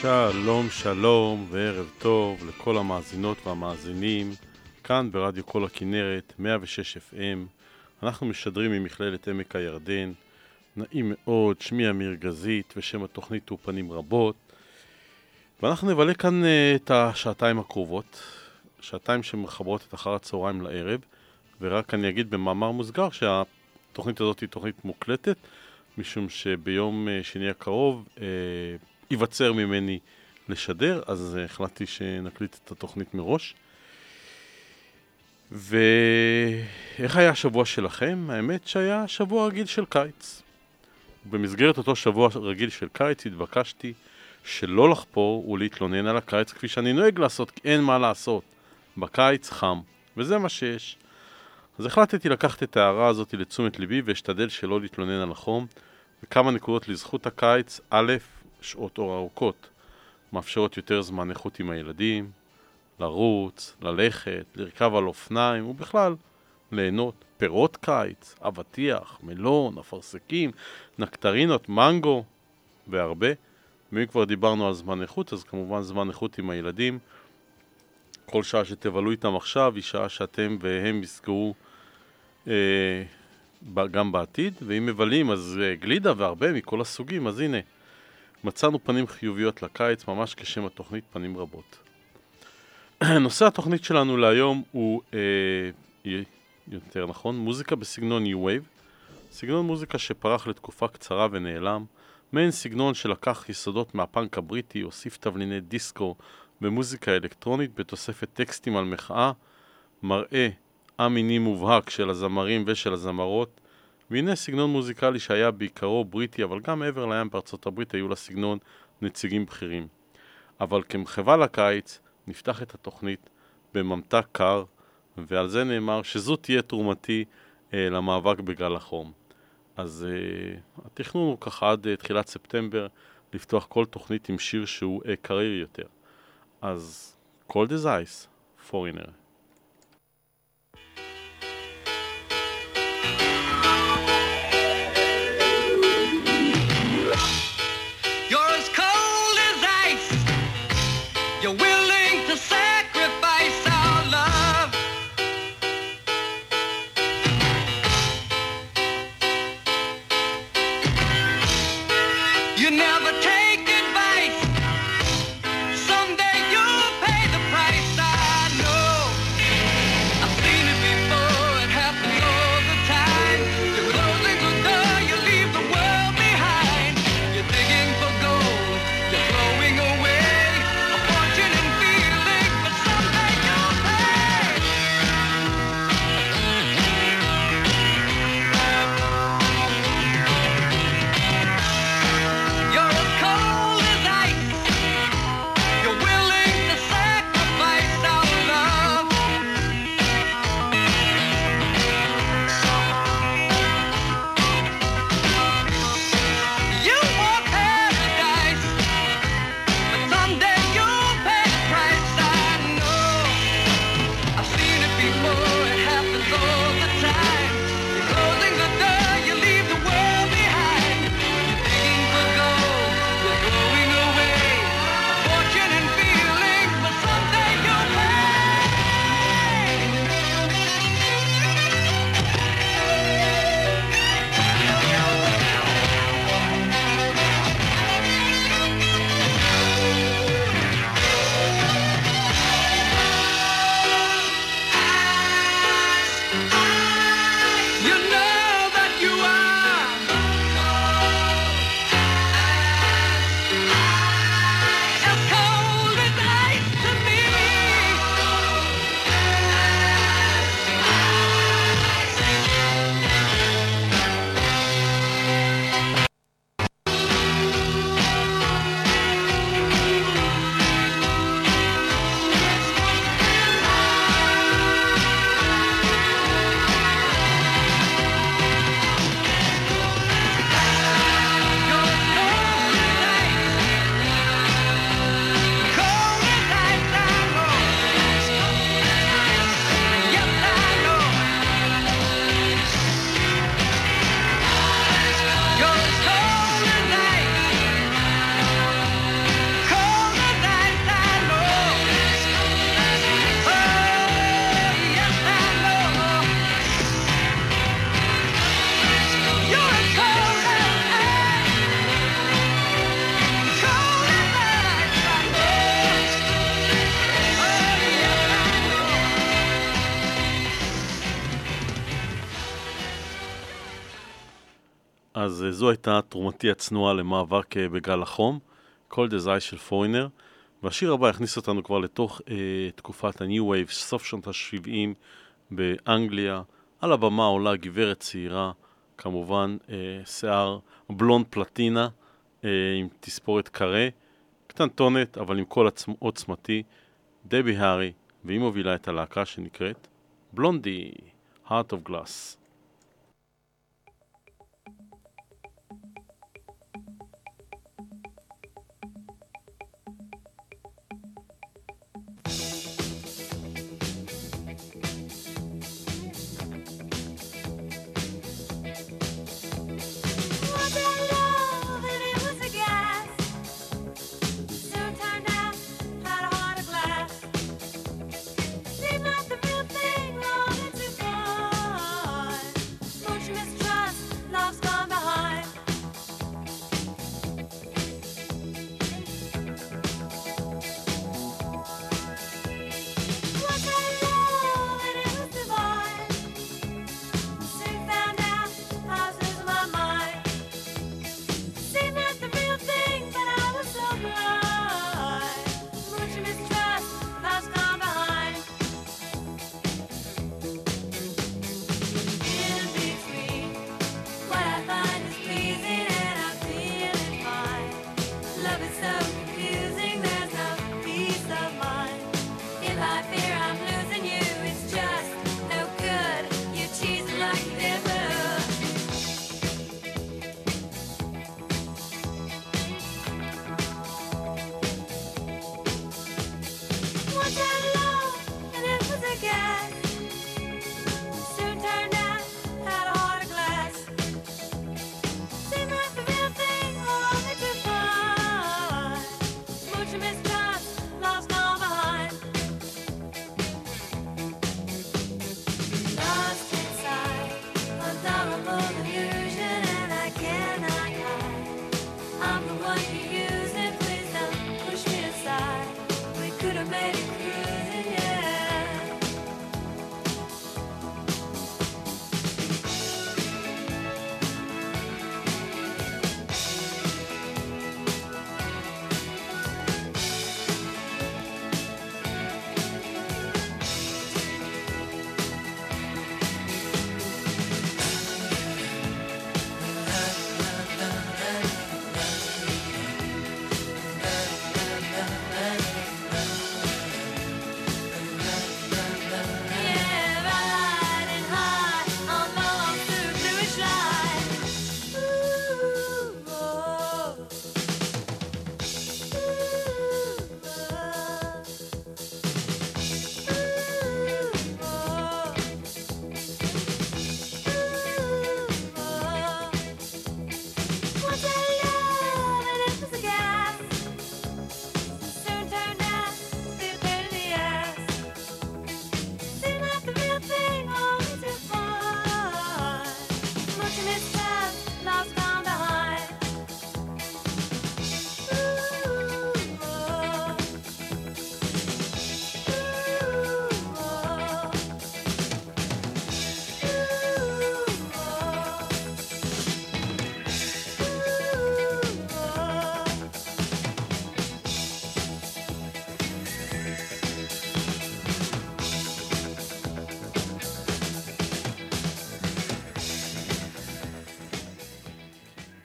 שלום שלום וערב טוב לכל המאזינות והמאזינים כאן ברדיו כל הכנרת 106 FM אנחנו משדרים ממכללת עמק הירדן. נעים מאוד, שמי אמיר גזית ושם התוכנית הוא פנים רבות. ואנחנו נבלה כאן uh, את השעתיים הקרובות שעתיים שמחברות את אחר הצהריים לערב ורק אני אגיד במאמר מוסגר שהתוכנית הזאת היא תוכנית מוקלטת משום שביום uh, שני הקרוב uh, ייווצר ממני לשדר, אז החלטתי שנקליט את התוכנית מראש. ואיך היה השבוע שלכם? האמת שהיה שבוע רגיל של קיץ. במסגרת אותו שבוע רגיל של קיץ התבקשתי שלא לחפור ולהתלונן על הקיץ כפי שאני נוהג לעשות, כי אין מה לעשות. בקיץ חם, וזה מה שיש. אז החלטתי לקחת את ההערה הזאת לתשומת ליבי ואשתדל שלא להתלונן על החום. וכמה נקודות לזכות הקיץ, א', שעות אור ארוכות מאפשרות יותר זמן איכות עם הילדים, לרוץ, ללכת, לרכב על אופניים ובכלל ליהנות. פירות קיץ, אבטיח, מלון, אפרסקים, נקטרינות, מנגו והרבה. ואם כבר דיברנו על זמן איכות, אז כמובן זמן איכות עם הילדים. כל שעה שתבלו איתם עכשיו היא שעה שאתם והם יזכרו אה, גם בעתיד, ואם מבלים אז אה, גלידה והרבה מכל הסוגים, אז הנה. מצאנו פנים חיוביות לקיץ, ממש כשם התוכנית פנים רבות. נושא התוכנית שלנו להיום הוא, אה, יותר נכון, מוזיקה בסגנון New Wave, סגנון מוזיקה שפרח לתקופה קצרה ונעלם, מעין סגנון שלקח יסודות מהפאנק הבריטי, הוסיף תבליני דיסקו במוזיקה אלקטרונית בתוספת טקסטים על מחאה, מראה א-מיני מובהק של הזמרים ושל הזמרות, והנה סגנון מוזיקלי שהיה בעיקרו בריטי, אבל גם מעבר לים בארצות הברית היו לסגנון נציגים בכירים. אבל כמחווה לקיץ, נפתח את התוכנית בממתק קר, ועל זה נאמר שזו תהיה תרומתי אה, למאבק בגל החום. אז אה, התכנון הוא ככה עד אה, תחילת ספטמבר לפתוח כל תוכנית עם שיר שהוא אה, קריר יותר. אז Cold as Ice, זו הייתה תרומתי הצנועה למאבק אה, בגל החום, as Ice של פוינר, והשיר הבא יכניס אותנו כבר לתוך אה, תקופת ה-New Wave, סוף שנות ה-70 באנגליה. על הבמה עולה גברת צעירה, כמובן אה, שיער בלונד פלטינה אה, עם תספורת קרה, קטנטונת אבל עם קול עצמ- עוצמתי, דבי הארי, והיא מובילה את הלהקה שנקראת בלונדי, Heart of Glass.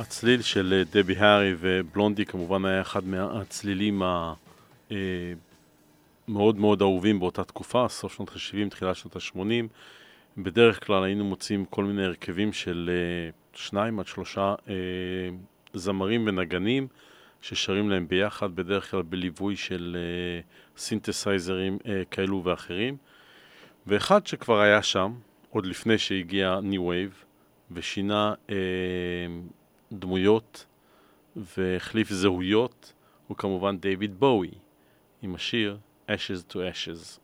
הצליל של אה, דבי הארי ובלונדי כמובן היה אחד מהצלילים המאוד מאוד אהובים באותה תקופה, סוף שנות ה-70, תחילת שנות ה-80. בדרך כלל היינו מוצאים כל מיני הרכבים של אה, שניים עד שלושה אה, זמרים ונגנים ששרים להם ביחד, בדרך כלל בליווי של אה, סינתסייזרים אה, כאלו ואחרים. ואחד שכבר היה שם, עוד לפני שהגיע New Wave, ושינה אה, דמויות והחליף זהויות, הוא כמובן דיוויד בואי, עם השיר Ashes to Ashes.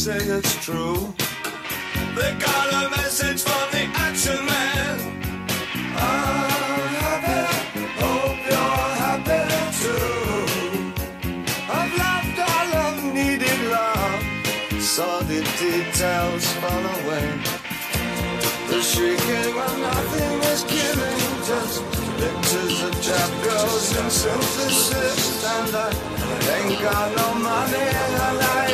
Say it's true. They got a message from the action man. I'm happy, hope you're happy too. I've loved all I've needed love, saw the details fall away. The shrieking when nothing is killing, just pictures of chap girls and synthesis. And I ain't got no money and I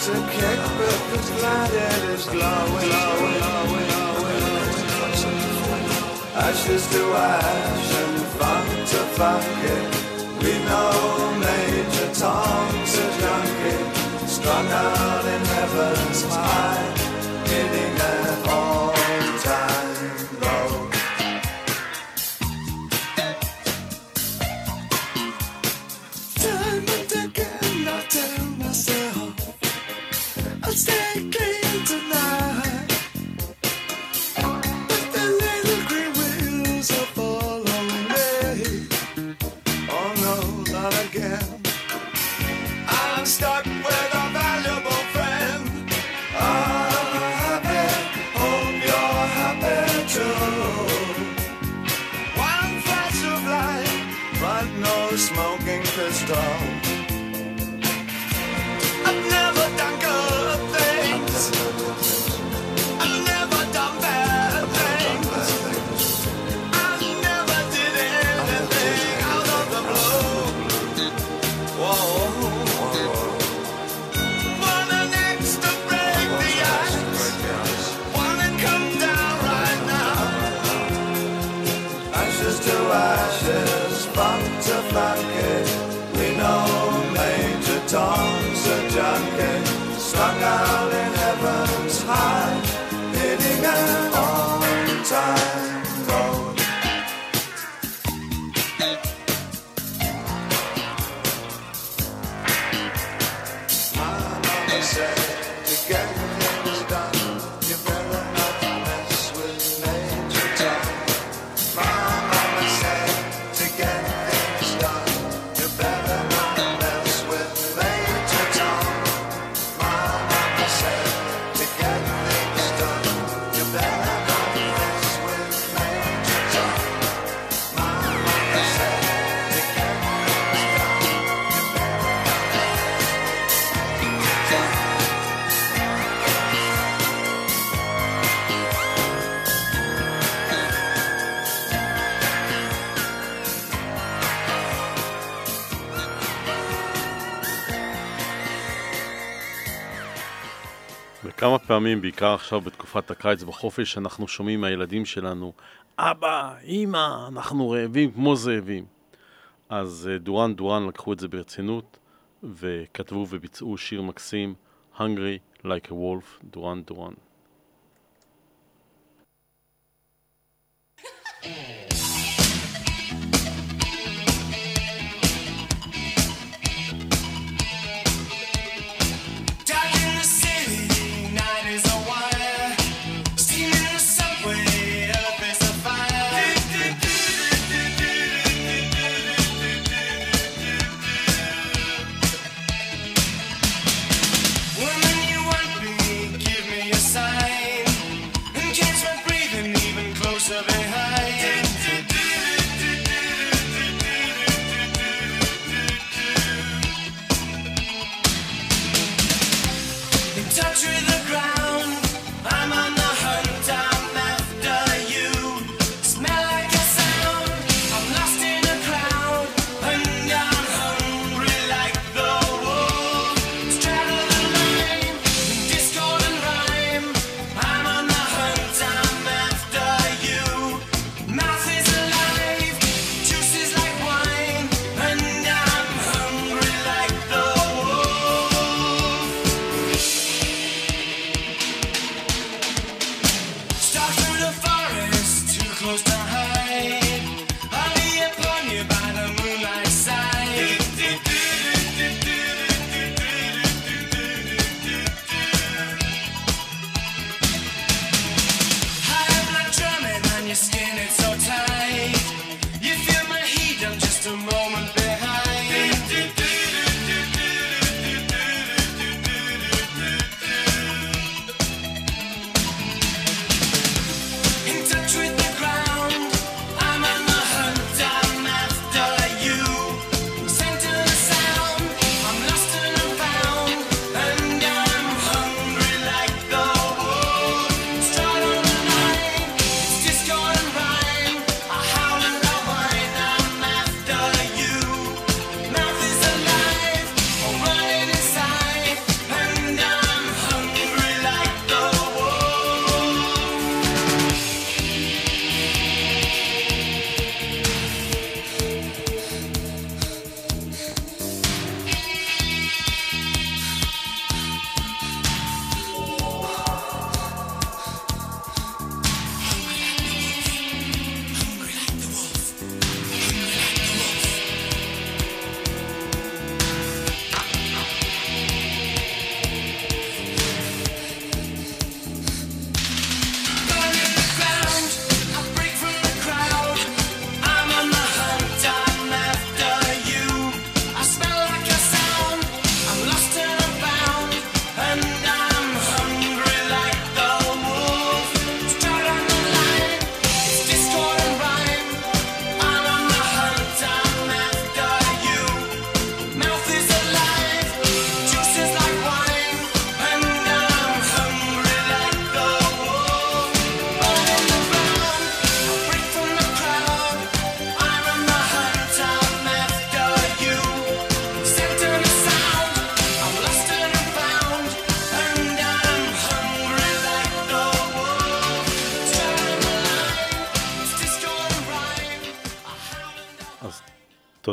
hoping to kick because glad it is glowing, glowing, glowing, glowing. Ashes to ash and funk to funky. We know Major Tom's a junkie, strung out in heaven's high, hitting an פעמים, בעיקר עכשיו בתקופת הקיץ בחופש, אנחנו שומעים מהילדים שלנו, אבא, אמא, אנחנו רעבים כמו זאבים. אז אה, דורן דורן לקחו את זה ברצינות, וכתבו וביצעו שיר מקסים, Hungry Like a Wolf, דורן דורן.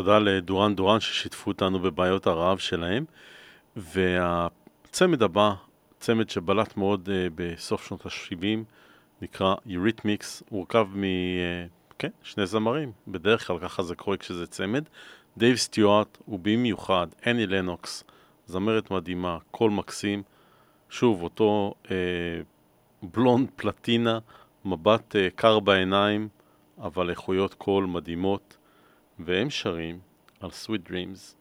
תודה לדורן דורן ששיתפו אותנו בבעיות הרעב שלהם. והצמד הבא, צמד שבלט מאוד uh, בסוף שנות ה-70, נקרא Eurythmics, הורכב מ... אה, כן, שני זמרים, בדרך כלל ככה זה קורה כשזה צמד. דייב סטיוארט ובמיוחד אני לנוקס, זמרת מדהימה, קול מקסים. שוב, אותו uh, בלונד פלטינה, מבט uh, קר בעיניים, אבל איכויות קול מדהימות. והם שרים על Sweet Dreams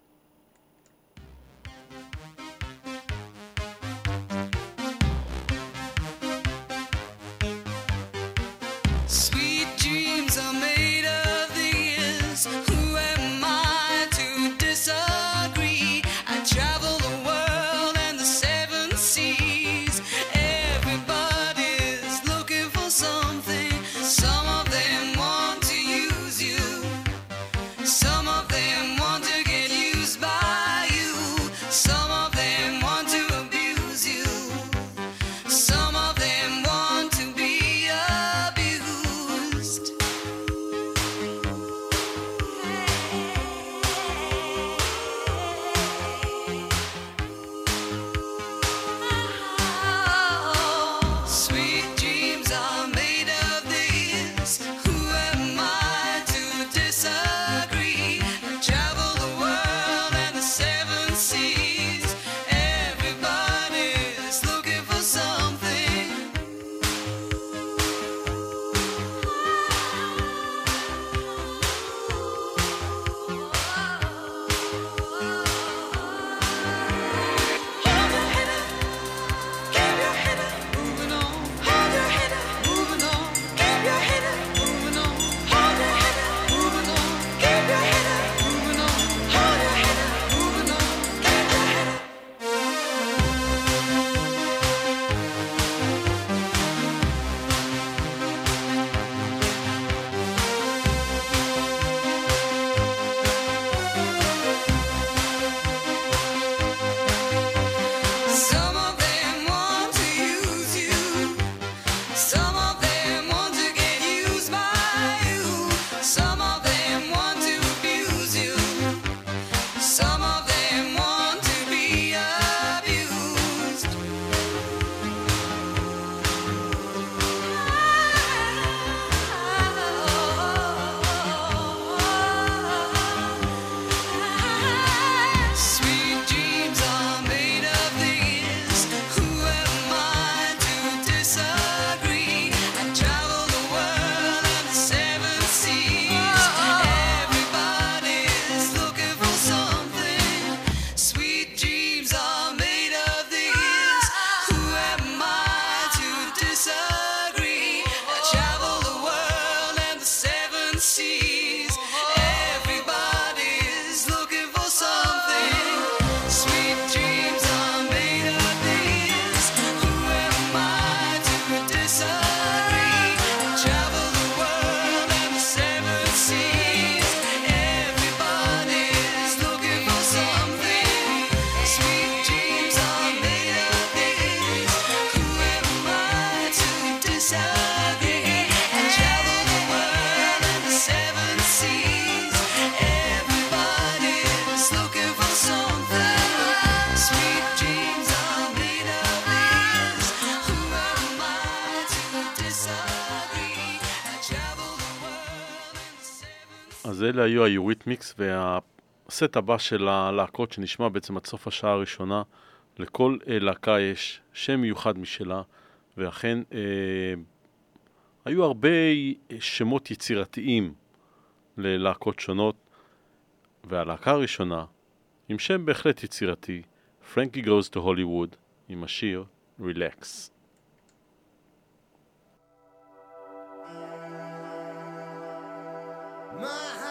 So אלה היו היוריתמיקס, והסט הבא של הלהקות שנשמע בעצם עד סוף השעה הראשונה, לכל אה, להקה יש שם מיוחד משלה, ואכן אה, היו הרבה אה, שמות יצירתיים ללהקות שונות, והלהקה הראשונה, עם שם בהחלט יצירתי, פרנקי גוז טו הוליווד, עם השיר "רילקס". My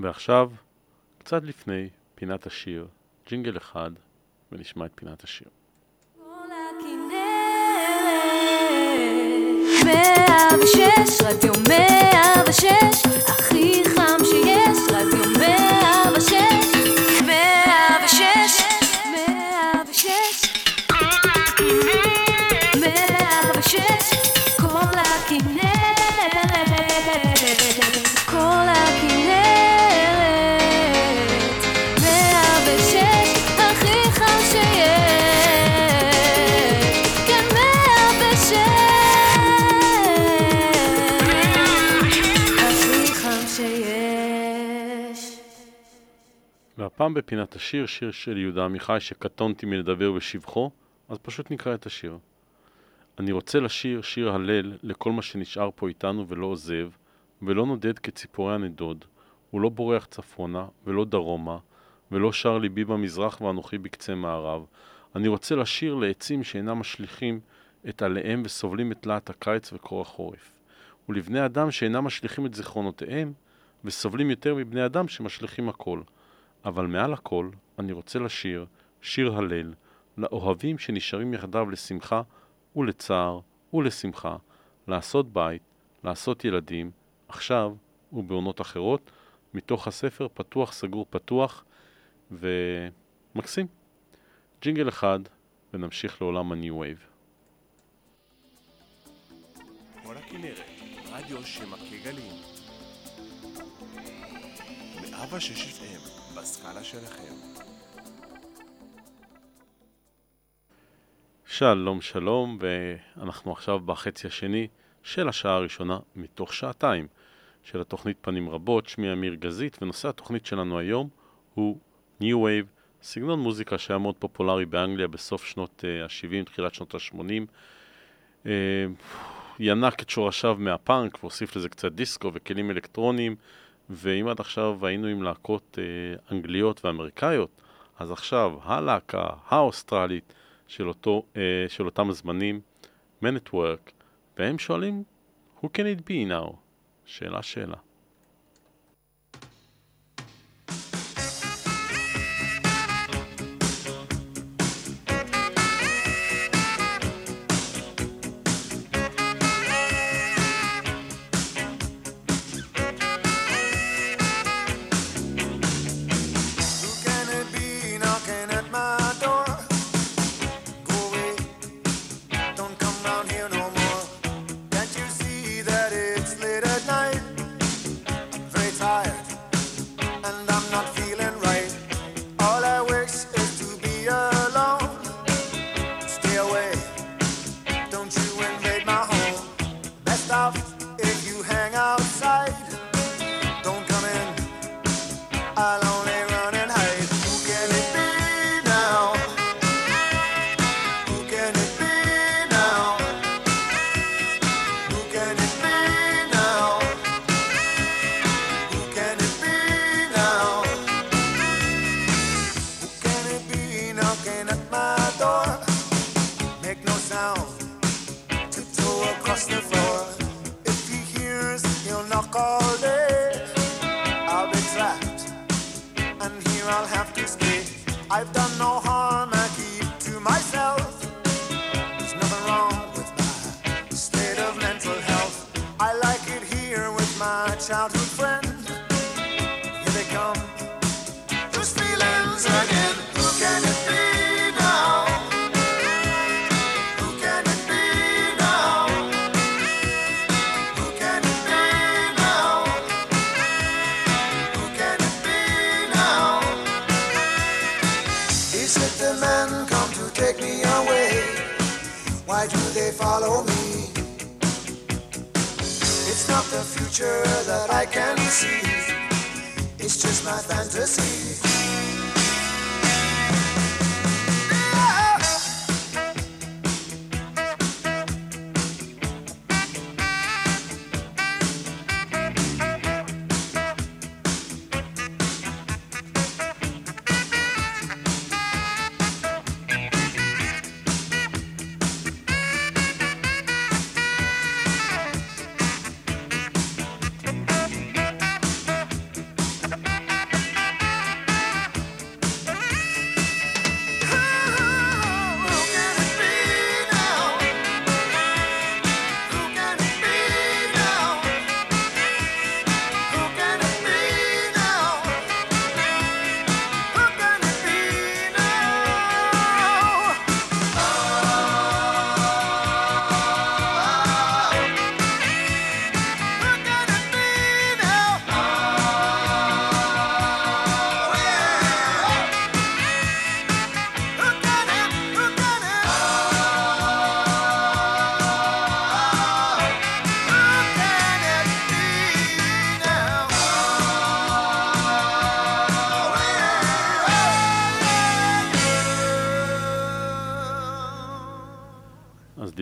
ועכשיו, קצת לפני פינת השיר, ג'ינגל אחד, ונשמע את פינת השיר. מאה ושש, רדיו מאה והפעם בפינת השיר, שיר של יהודה עמיחי, שקטונתי מלדבר בשבחו, אז פשוט נקרא את השיר. אני רוצה לשיר שיר הלל לכל מה שנשאר פה איתנו ולא עוזב, ולא נודד כציפורי הנדוד, הוא לא בורח צפונה ולא דרומה, ולא שר ליבי במזרח ואנוכי בקצה מערב. אני רוצה לשיר לעצים שאינם משליכים את עליהם וסובלים את להט הקיץ וקור החורף. ולבני אדם שאינם משליכים את זיכרונותיהם, וסובלים יותר מבני אדם שמשליכים הכל. אבל מעל הכל, אני רוצה לשיר שיר הלל לאוהבים שנשארים יחדיו לשמחה ולצער ולשמחה, לעשות בית, לעשות ילדים, עכשיו ובעונות אחרות, מתוך הספר פתוח סגור פתוח ומקסים. ג'ינגל אחד ונמשיך לעולם ה-New Wave. כל הכנרת, רדיו שמכה גלים. 106 FM, בסקאלה שלכם. שלום שלום, ואנחנו עכשיו בחצי השני של השעה הראשונה מתוך שעתיים של התוכנית פנים רבות. שמי אמיר גזית, ונושא התוכנית שלנו היום הוא New Wave, סגנון מוזיקה שהיה מאוד פופולרי באנגליה בסוף שנות ה-70, תחילת שנות ה-80. ינק את שורשיו מהפאנק והוסיף לזה קצת דיסקו וכלים אלקטרוניים, ואם עד עכשיו היינו עם להקות אה, אנגליות ואמריקאיות, אז עכשיו הלהקה האוסטרלית של, אותו, אה, של אותם at Work, והם שואלים, Who can it be now? שאלה שאלה.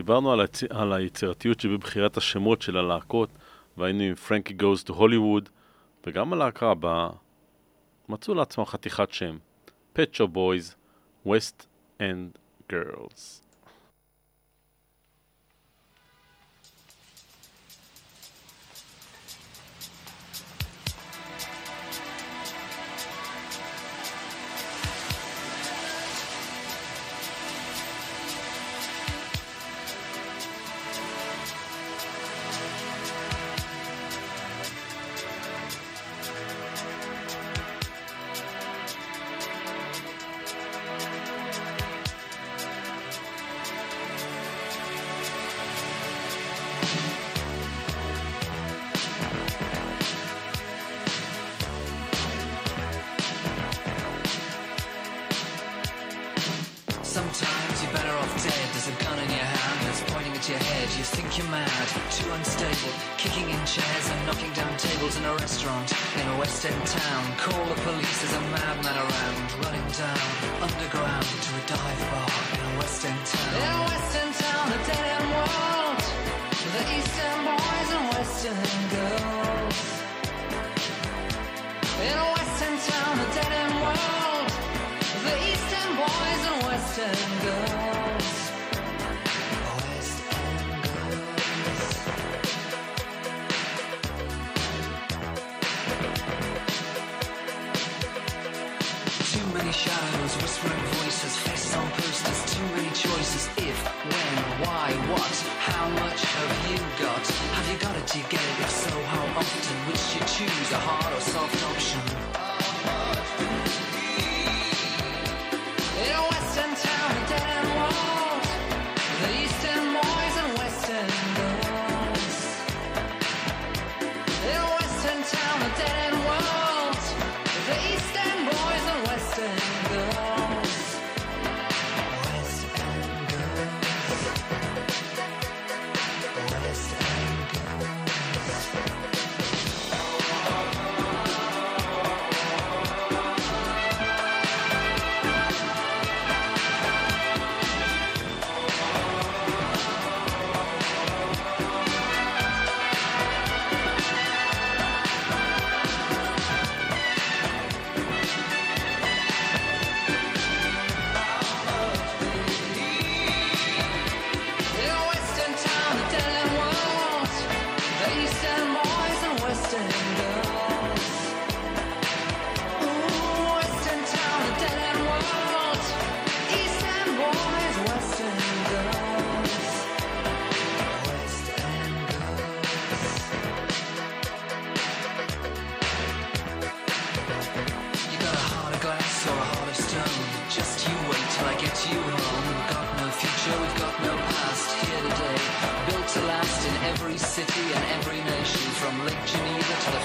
דיברנו על, היצ... על היצירתיות שבבחירת השמות של הלהקות, והיינו עם Frankie Goes to Hollywood, וגם הלהקה הבאה מצאו לעצמם חתיכת שם, Pet Shop Boys, West End Girls. Your head. You think you're mad, too unstable, kicking in chairs and knocking down tables in a restaurant in a West End town. Call the police, there's a madman around, running down underground to a dive bar in a West End town. In a West End town, a dead end world. The East End boys and West End girls. In a West End town, a dead end world. The East End boys and West End girls. Choices. If, when, why, what, how much have you got? Have you got it? It?